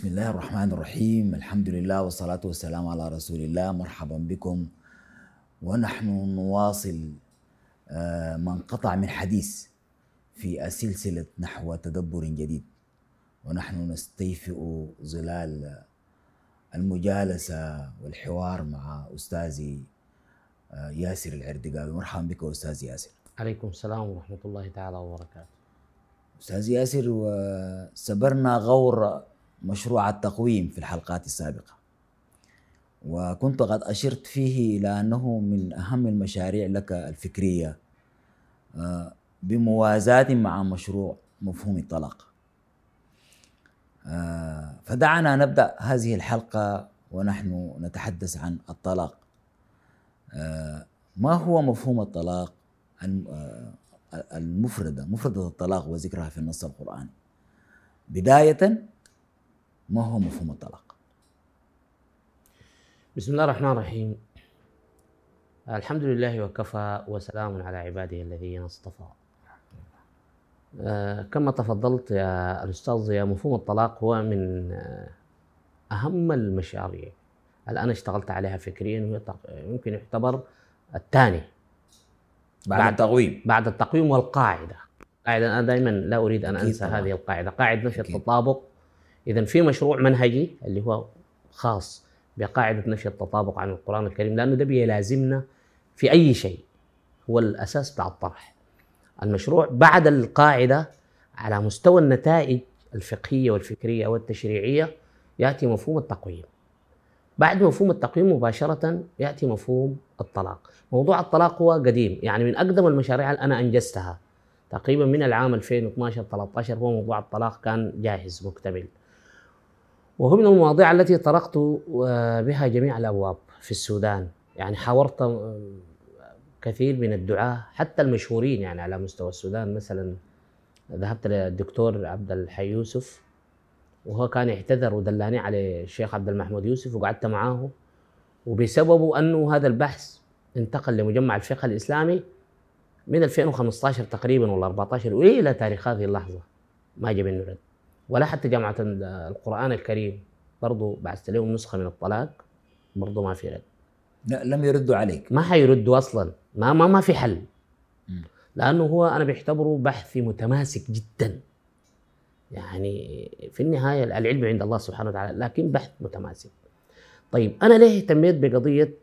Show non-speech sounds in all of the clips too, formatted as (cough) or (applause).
بسم الله الرحمن الرحيم الحمد لله والصلاة والسلام على رسول الله مرحبا بكم ونحن نواصل ما انقطع من حديث في سلسلة نحو تدبر جديد ونحن نستيفئ ظلال المجالسة والحوار مع أستاذي ياسر العردقاوي مرحبا بك أستاذ ياسر عليكم السلام ورحمة الله تعالى وبركاته أستاذ ياسر وسبرنا غور مشروع التقويم في الحلقات السابقة. وكنت قد أشرت فيه إلى أنه من أهم المشاريع لك الفكرية آه، بموازاة مع مشروع مفهوم الطلاق. آه، فدعنا نبدأ هذه الحلقة ونحن نتحدث عن الطلاق. آه، ما هو مفهوم الطلاق؟ المفردة مفردة الطلاق وذكرها في النص القرآني. بداية ما هو مفهوم الطلاق؟ بسم الله الرحمن الرحيم. الحمد لله وكفى وسلام على عباده الذين اصطفى. آه، كما تفضلت يا الأستاذ يا مفهوم الطلاق هو من آه، أهم المشاريع. أنا اشتغلت عليها فكريا يمكن يعتبر الثاني. بعد, بعد التقويم. بعد التقويم والقاعدة. قاعدة أنا دائما لا أريد أن أنسى طبعا. هذه القاعدة. قاعدة نفي التطابق إذا في مشروع منهجي اللي هو خاص بقاعدة نفي التطابق عن القرآن الكريم لأنه ده بيلازمنا في أي شيء. هو الأساس بتاع الطرح. المشروع بعد القاعدة على مستوى النتائج الفقهية والفكرية والتشريعية يأتي مفهوم التقويم. بعد مفهوم التقويم مباشرة يأتي مفهوم الطلاق. موضوع الطلاق هو قديم يعني من أقدم المشاريع اللي أنا أنجزتها. تقريبا من العام 2012 13 هو موضوع الطلاق كان جاهز مكتمل. وهو من المواضيع التي طرقت بها جميع الأبواب في السودان. يعني حاورت كثير من الدعاة حتى المشهورين يعني على مستوى السودان. مثلا ذهبت للدكتور عبد الحي يوسف وهو كان يعتذر ودلاني على الشيخ عبد المحمود يوسف وقعدت معاه. وبسببه أنه هذا البحث انتقل لمجمع الفقه الإسلامي من 2015 تقريبا ولا 14 والى تاريخ هذه اللحظة. ما جاب منه رد. ولا حتى جامعة القرآن الكريم برضو بعثت لهم نسخة من الطلاق برضو ما في رد. لا لم يردوا عليك. ما حيردوا أصلا. ما ما ما في حل. لأنه هو أنا بعتبره بحث متماسك جدا. يعني في النهاية العلم عند الله سبحانه وتعالى لكن بحث متماسك. طيب أنا ليه اهتميت بقضية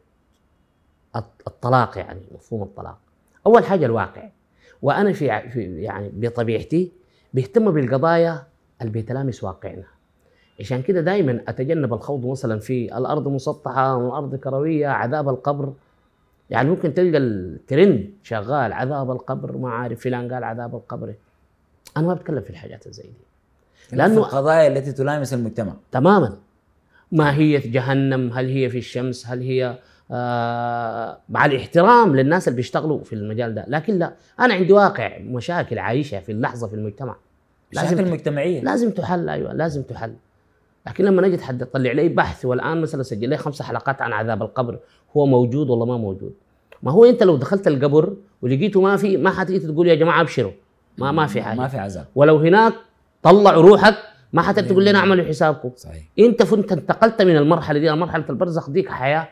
الطلاق يعني مفهوم الطلاق؟ أول حاجة الواقع. وأنا في يعني بطبيعتي بيهتم بالقضايا اللي بيتلامس واقعنا عشان كده دائما أتجنب الخوض مثلا في الأرض مسطحة والأرض كروية عذاب القبر. يعني ممكن تلقى الترند شغال عذاب القبر ما عارف فلان قال عذاب القبر. أنا ما بتكلم في الحاجات زي دي. لأنه القضايا التي تلامس المجتمع. تماما. ماهيه جهنم؟ هل هي في الشمس؟ هل هي آه مع الاحترام للناس اللي بيشتغلوا في المجال ده. لكن لا أنا عندي واقع مشاكل عايشها في اللحظة في المجتمع. لازم المجتمعيه لازم تحل أيوه لازم تحل. لكن لما نجي حد تطلع لي بحث والآن مثلا سجل لي خمس حلقات عن عذاب القبر هو موجود ولا ما موجود؟ ما هو أنت لو دخلت القبر ولقيته ما في ما حتيجي تقول يا جماعة أبشروا. ما ما في حاجة. ما في عذاب. ولو هناك طلعوا روحك ما حتقدر تقول لنا اعملوا حسابكم. صحيح. أنت فانت انتقلت من المرحلة دي مرحلة البرزخ ديك حياة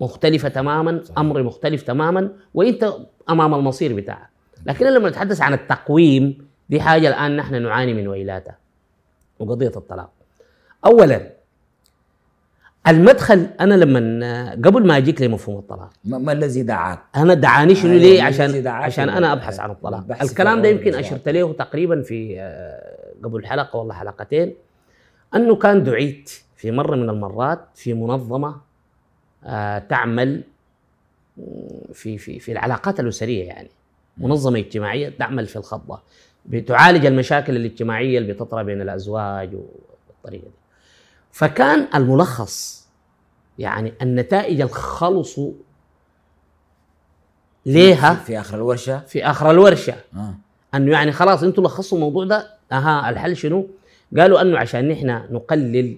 مختلفة تماما صحيح. أمر مختلف تماما وأنت أمام المصير بتاعك. لكن لما نتحدث عن التقويم دي حاجة الآن نحن نعاني من ويلاتها وقضية الطلاق. اولا المدخل أنا لما قبل ما اجيك لمفهوم الطلاق ما, الذي دعاك؟ أنا دعاني شنو ليه؟ عشان عشان أنا أبحث عن الطلاق. الكلام ده يمكن أشرت له تقريبا في آه، قبل حلقة والله حلقتين أنه كان دعيت في مرة من المرات في منظمة آه، تعمل في في في العلاقات الأسرية يعني منظمة اجتماعية تعمل في الخطبه بتعالج المشاكل الاجتماعية اللي بتطرى بين الأزواج والطريقة دي فكان الملخص يعني النتائج الخلص ليها في آخر الورشة في آخر الورشة آه. أنه يعني خلاص أنتم لخصوا الموضوع ده أها الحل شنو؟ قالوا أنه عشان نحن نقلل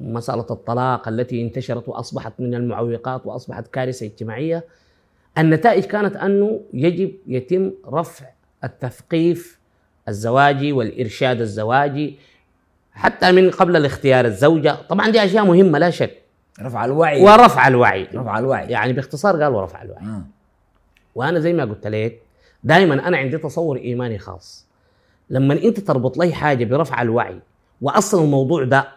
مسألة الطلاق التي انتشرت وأصبحت من المعوقات وأصبحت كارثة اجتماعية النتائج كانت أنه يجب يتم رفع التثقيف الزواجي والإرشاد الزواجي حتى من قبل الاختيار الزوجة. طبعا دي أشياء مهمة لا شك. رفع الوعي. ورفع الوعي. رفع الوعي. يعني باختصار قال ورفع الوعي. آه. وأنا زي ما قلت لك دائما أنا عندي تصور إيماني خاص. لما أنت تربط لي حاجة برفع الوعي وأصل الموضوع ده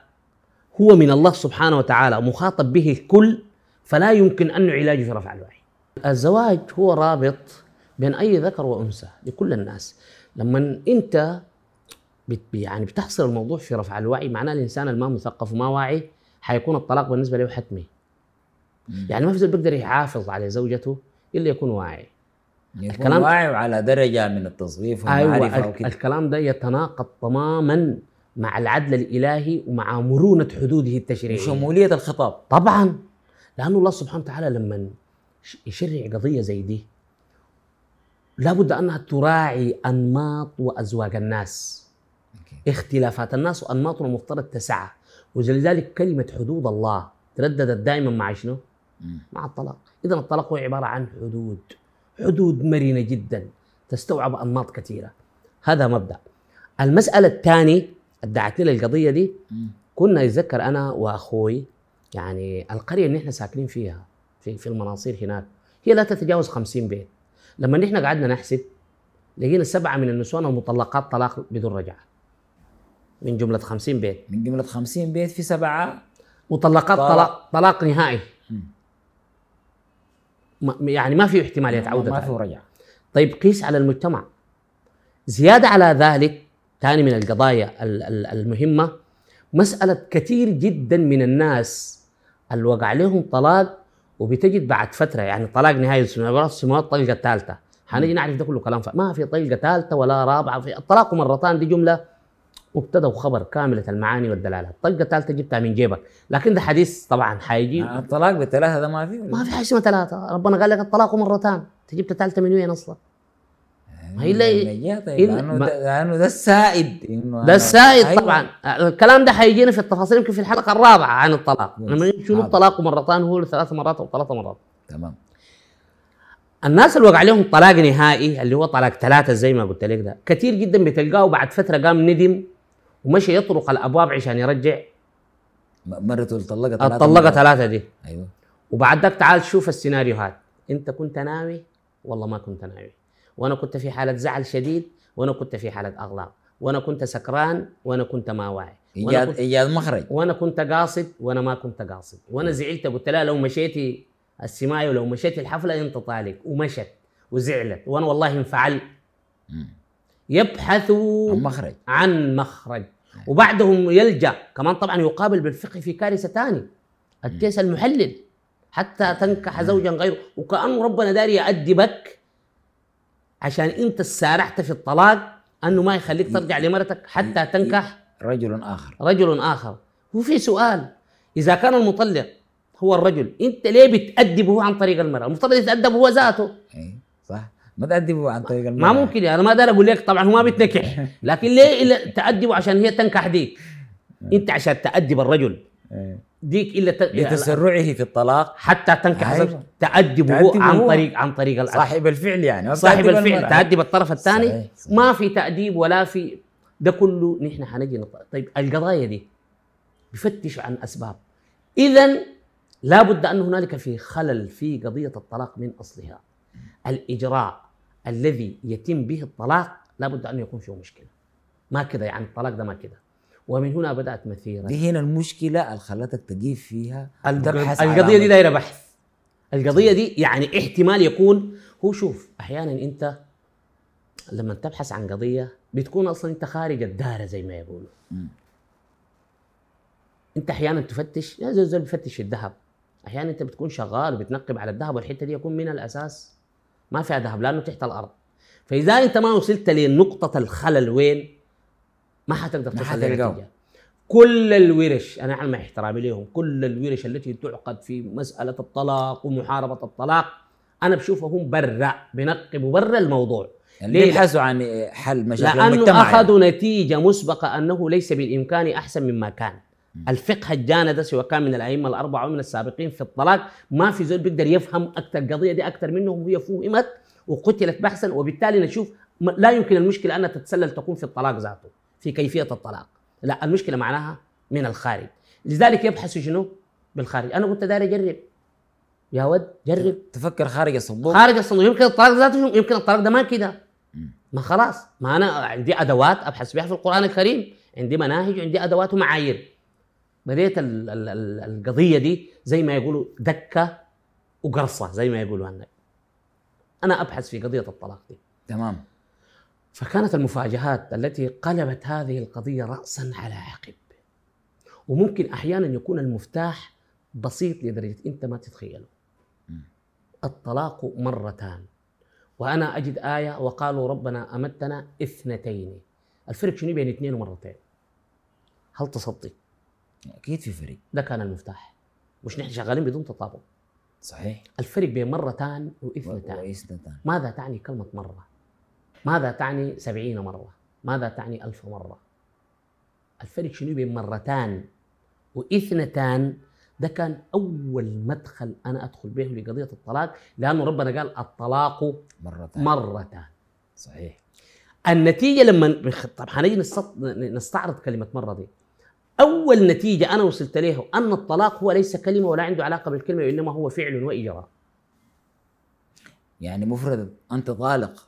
هو من الله سبحانه وتعالى مخاطب به الكل فلا يمكن أنه علاجه في رفع الوعي. الزواج هو رابط بين أي ذكر وأنثى لكل الناس. لما أنت بت يعني بتحصر الموضوع في رفع الوعي معناه الإنسان الما مثقف وما واعي حيكون الطلاق بالنسبة له حتمي. يعني ما في زول بيقدر يحافظ على زوجته إلا يكون واعي. يكون الكلام- واعي وعلى درجة من التصريف أيوه والمعرفة ال- وكده الكلام ده يتناقض تماما مع العدل الإلهي ومع مرونة حدوده التشريعية. وشمولية الخطاب طبعا لأنه الله سبحانه وتعالى لما يشرع قضية زي دي لابد أنها تراعي أنماط وأزواج الناس. أوكي. اختلافات الناس وانماطهم المفترض تسعى. ولذلك كلمة حدود الله ترددت دائما مع شنو؟ مم. مع الطلاق. اذا الطلاق هو عبارة عن حدود. حدود مرنة جدا. تستوعب أنماط كثيرة. هذا مبدأ. المسألة الثانية ادعتني للقضية دي. مم. كنا يتذكر أنا وأخوي يعني القرية اللي إحنا ساكنين فيها في في المناصير هناك هي لا تتجاوز 50 بيت. لما نحن قعدنا نحسب لقينا سبعة من النسوان المطلقات طلاق بدون رجعة من جملة 50 بيت من جملة 50 بيت في سبعة مطلقات طلاق. طلاق طلاق نهائي. ما- يعني ما في احتماليه عوده ما في. رجعة طيب قيس على المجتمع زيادة على ذلك ثاني من القضايا ال- ال- المهمة مسألة كثير جدا من الناس اللي وقع لهم طلاق وبتجد بعد فترة يعني طلاق نهائي السنوات طلقة ثالثة حنيجي نعرف ده كله كلام ما في طلقة ثالثة ولا رابعة. في الطلاق مرتان دي جملة مبتدأ وخبر كاملة المعاني والدلالات. الطلقة الثالثة جبتها من جيبك. لكن ده حديث طبعا حيجي. آه، الطلاق بالثلاثة ده ما في؟ ما في حاجة اسمها ثلاثة. ربنا قال لك الطلاق مرتان. أنت جبت ثالثة من وين أصلا؟ ما هي طيب لأنه ده- لأنه ده السائد إنه ده السائد أيوة. طبعا. الكلام ده حيجينا في التفاصيل يمكن في الحلقة الرابعة عن الطلاق. لما شنو. الطلاق مرتان هو ثلاث مرات أو ثلاث مرات. تمام. الناس اللي وقع عليهم طلاق نهائي اللي هو طلاق ثلاثة زي ما قلت لك ده كثير جدا بتلقاه بعد فترة قام ندم ومشي يطرق الأبواب عشان يرجع. مرته طلقت الطلقة ثلاثة دي. أيوه. وبعد ذاك تعال شوف السيناريوهات. أنت كنت ناوي؟ والله ما كنت ناوي. وأنا كنت في حالة زعل شديد وأنا كنت في حالة اغلاق وأنا كنت سكران وأنا كنت ما واعي. ايجاد ايجاد مخرج. وأنا كنت قاصد وأنا ما كنت قاصد. وأنا زعلت قلت لها لو مشيتي السمايه ولو مشيتي الحفلة انت طالق ومشت وزعلت. وأنا والله انفعل. مم. يبحثوا المخرج عن مخرج. وبعدهم يلجأ. كمان طبعا يقابل بالفقه في كارثة ثانية الكيس المحلل. حتى تنكح زوجا غيره. وكأنه ربنا داري يأدبك. عشان انت سارعت في الطلاق انه ما يخليك ترجع لمرتك حتى تنكح؟ رجل آخر. رجل آخر. وفي سؤال إذا كان المطلق هو الرجل أنت ليه بتأدبه عن طريق المرأة؟ المفترض يتأدب هو ذاته. إي صح. ما تأدبوا عن طريق ما المرأة. ممكن يعني أنا ما أقدر أقول لك طبعا هو ما بيتنكح لكن ليه تأدبه عشان هي تنكح ديك؟ أنت عشان تأدب الرجل. ديك إلا ت... لتسرعه في الطلاق حتى تنكح أيوة. تأدبه تأدبه عن. طريق عن طريق العدل صاحب الفعل يعني صاحب الفعل المرأة. تأدب الطرف الثاني. ما في تأديب ولا في ده كله نحن حنجي نط... طيب القضايا دي بفتش عن أسباب اذا لابد أن هنالك في خلل في قضية الطلاق من أصلها الإجراء الذي يتم به الطلاق لابد أن يكون فيه مشكلة ما كده يعني الطلاق ده ما كده ومن هنا بدأت مثيره دي هنا المشكلة اللي خلتك تجيب فيها تبحث على القضية دي. دايرة بحث. القضية دي يعني احتمال يكون هو شوف أحيانا أنت لما تبحث عن قضية بتكون أصلا أنت خارج الدائره زي ما يقولوا. أنت أحيانا تفتش يا زول زول بفتش في الذهب. أحيانا أنت بتكون شغال وبتنقب على الذهب والحتة دي يكون من الأساس. ما فيها ذهب لأنه تحت الأرض. فإذا أنت ما وصلت لنقطة الخلل وين؟ ما حتقدر حتلقاه. لنتيجه كل الورش أنا مع احترامي لهم كل الورش التي تعقد في مسألة الطلاق ومحاربة الطلاق أنا بشوفهم برا بنقبوا برا الموضوع ليه؟ بيبحثوا عن حل مشاكل لأنه المجتمع يعني. أخذوا نتيجة مسبقة أنه ليس بالإمكان أحسن مما كان الفقه الجاندة سواء كان من الأئمة الأربعة أو من السابقين في الطلاق ما في زول بيقدر يفهم أكثر القضية دي أكثر منهم وهي فهمت وقتلت بحثا وبالتالي نشوف لا يمكن المشكلة ان تتسلل تكون في الطلاق ذاته في كيفية الطلاق. لا المشكلة معناها من الخارج. لذلك يبحثوا شنو؟ بالخارج. أنا قلت داري اجرب يا ود جرب. تفكر خارج الصندوق. خارج الصندوق. يمكن الطلاق ذاته يمكن الطلاق ده ما كده. ما خلاص. ما أنا عندي أدوات أبحث بها في القرآن الكريم. عندي مناهج وعندي أدوات ومعايير. بديت ال- ال- ال- القضية دي زي ما يقولوا دكة وقرصة زي ما يقولوا النبي أنا أبحث في قضية الطلاق دي. تمام. فكانت المفاجآت التي قلبت هذه القضية رأسا على عقب. وممكن أحيانا يكون المفتاح بسيط لدرجة أنت ما تتخيله. الطلاق مرتان. وأنا أجد آية وقالوا ربنا أمتنا اثنتين. الفرق شنو بين اثنين ومرتين؟ هل تصدق؟ أكيد في فرق. ده كان المفتاح. مش نحن شغالين بدون تطابق. صحيح. الفرق بين مرتان واثنتان. واثنتان. ماذا تعني كلمة مرة؟ ماذا تعني سبعين مرة؟ ماذا تعني ألف مرة؟ الفرق شنو بين مرتان واثنتان؟ ده كان أول مدخل أنا أدخل به لقضية الطلاق لأنه ربنا قال الطلاق مرتان. مرتان. صحيح. النتيجة لما طب حنجي نستعرض كلمة مرة دي. أول نتيجة أنا وصلت له أن الطلاق هو ليس كلمة ولا عنده علاقة بالكلمة وإنما هو فعل وإجراء. يعني مفرد أنت طالق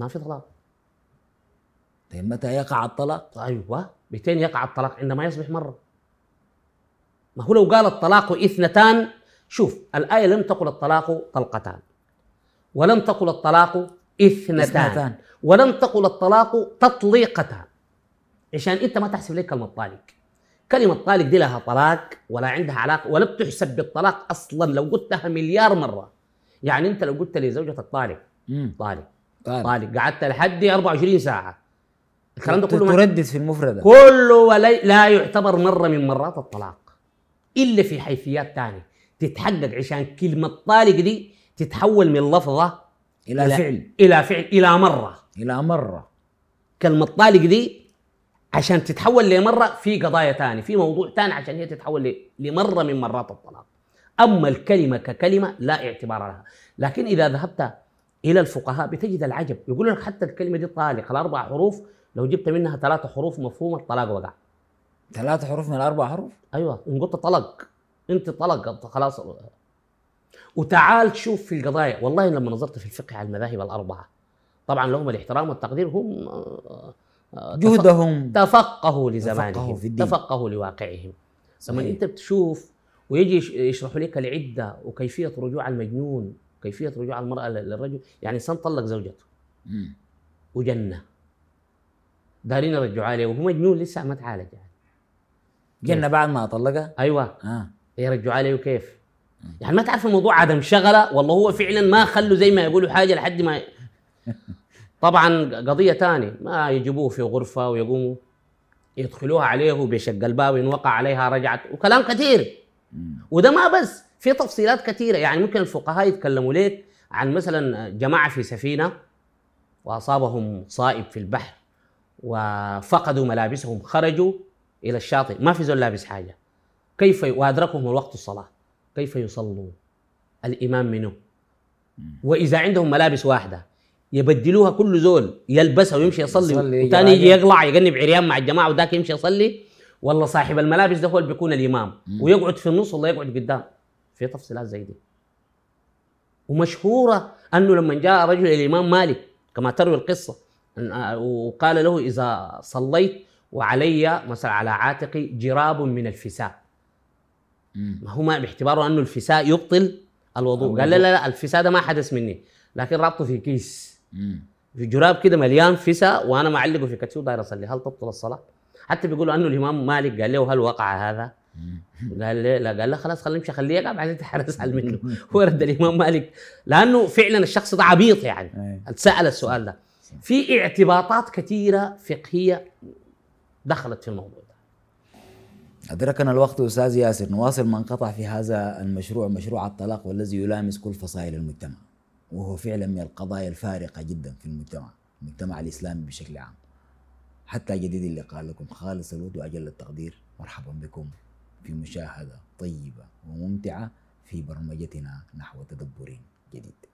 ما في طلاق. طيب متى يقع الطلاق؟ أيوه. بتين يقع الطلاق؟ عندما يصبح مرة. ما هو لو قال الطلاق اثنتان شوف الآية لم تقل الطلاق طلقتان. ولم تقل الطلاق اثنتان, اثنتان. ولم تقل الطلاق تطليقتان. عشان انت ما تحسب لك كلمة طالق. كلمة طالق دي لها طلاق ولا عندها علاقة ولا بتحسب بالطلاق أصلا لو قلتها مليار مرة. يعني انت لو قلت لزوجتك طالق طالق طالق طالق قعدت لحد 24 ساعة. الكلام ده كله تردد في المفردة. كله ولي لا يعتبر مرة من مرات الطلاق. إلا في حيثيات تانية. تتحقق عشان كلمة طالق دي تتحول من لفظة إلى فعل. إلى فعل إلى مرة. إلى مرة. كلمة طالق دي عشان تتحول لمرة في قضايا تانية في موضوع تاني عشان هي تتحول لمرة من مرات الطلاق. أما الكلمة ككلمة لا اعتبار لها. لكن إذا ذهبت إلى الفقهاء بتجد العجب. يقول لك حتى الكلمة دي طالق الأربع حروف لو جبت منها ثلاثة حروف مفهوم الطلاق وقع. ثلاث حروف من أربع حروف؟ أيوه. إن قلت طلق. أنت طلق خلاص. وتعال شوف في القضايا. والله لما نظرت في الفقه على المذاهب الأربعة طبعا لهم الاحترام والتقدير هم آه، آه، جهدهم. تفقهوا لزمانهم. تفقهوا في الدين. تفقهوا لواقعهم. لما صحيح. أنت بتشوف ويجي يش- يشرحوا لك العدة وكيفية رجوع المجنون كيفية رجوع المرأة لل- للرجل؟ يعني انسان طلق زوجته. وجنة. دارين يرجعوا عليه وهو مجنون لسه ما تعالج يعني. جنة بعد ما طلقها؟ أيوه. آه. يرجعوا عليه وكيف؟ يعني ما تعرف الموضوع عدم شغلة؟ والله هو فعلا ما خلوا زي ما يقولوا حاجة لحد ما (laughs) طبعا قضية ثانية ما يجيبوه في غرفة ويقوموا يدخلوها عليه بشق الباب وإن وقع عليها رجعت وكلام كثير. وده ما بس. في تفصيلات كثيرة. يعني ممكن الفقهاء يتكلموا لك عن مثلا جماعة في سفينة وأصابهم صائب في البحر وفقدوا ملابسهم خرجوا إلى الشاطئ. ما في زول لابس حاجة. كيف وأدركهم الوقت الصلاة. كيف يصلوا الإمام منه وإذا عندهم ملابس واحدة يبدلوها كل زول يلبسها ويمشي يصلي. وثاني يجي. يقلع يقنب عريان مع الجماعة وذاك يمشي يصلي. والله صاحب الملابس ده هو اللي بيكون الإمام. ويقعد في النص والله يقعد قدام. في تفصيلات زي دي ومشهورة أنه لما جاء رجل الإمام مالك كما تروي القصة آه، وقال له إذا صليت وعلي مثلا على عاتقي جراب من الفساء. ما هو ما باعتباره أنه الفساء يبطل الوضوء قال لا لا لا الفساء ده ما حدث مني لكن رابطه في كيس. في جراب كده مليان فساء وأنا معلقه في كتفي وداير أصلي هل تبطل الصلاة؟ حتى بيقولوا أنه الإمام مالك قال له هل وقع هذا؟ قال لي لا قال له خلاص خلينا نمشي خليه يقع بعدين اسال منه. (laughs) هو رد الإمام مالك. لأنه فعلا الشخص ده عبيط يعني. اتسال السؤال ده. في اعتباطات كثيرة فقهية دخلت في الموضوع ده. أدركنا الوقت أستاذ ياسر نواصل ما انقطع في هذا المشروع مشروع الطلاق والذي يلامس كل فصائل المجتمع. وهو فعلا من القضايا الفارقة جدا في المجتمع المجتمع الإسلامي بشكل عام. حتى جديد اللقاء لكم. خالص الود وأجل التقدير. مرحبا بكم. في مشاهدة طيبة وممتعة في برمجتنا نحو تدبر جديد.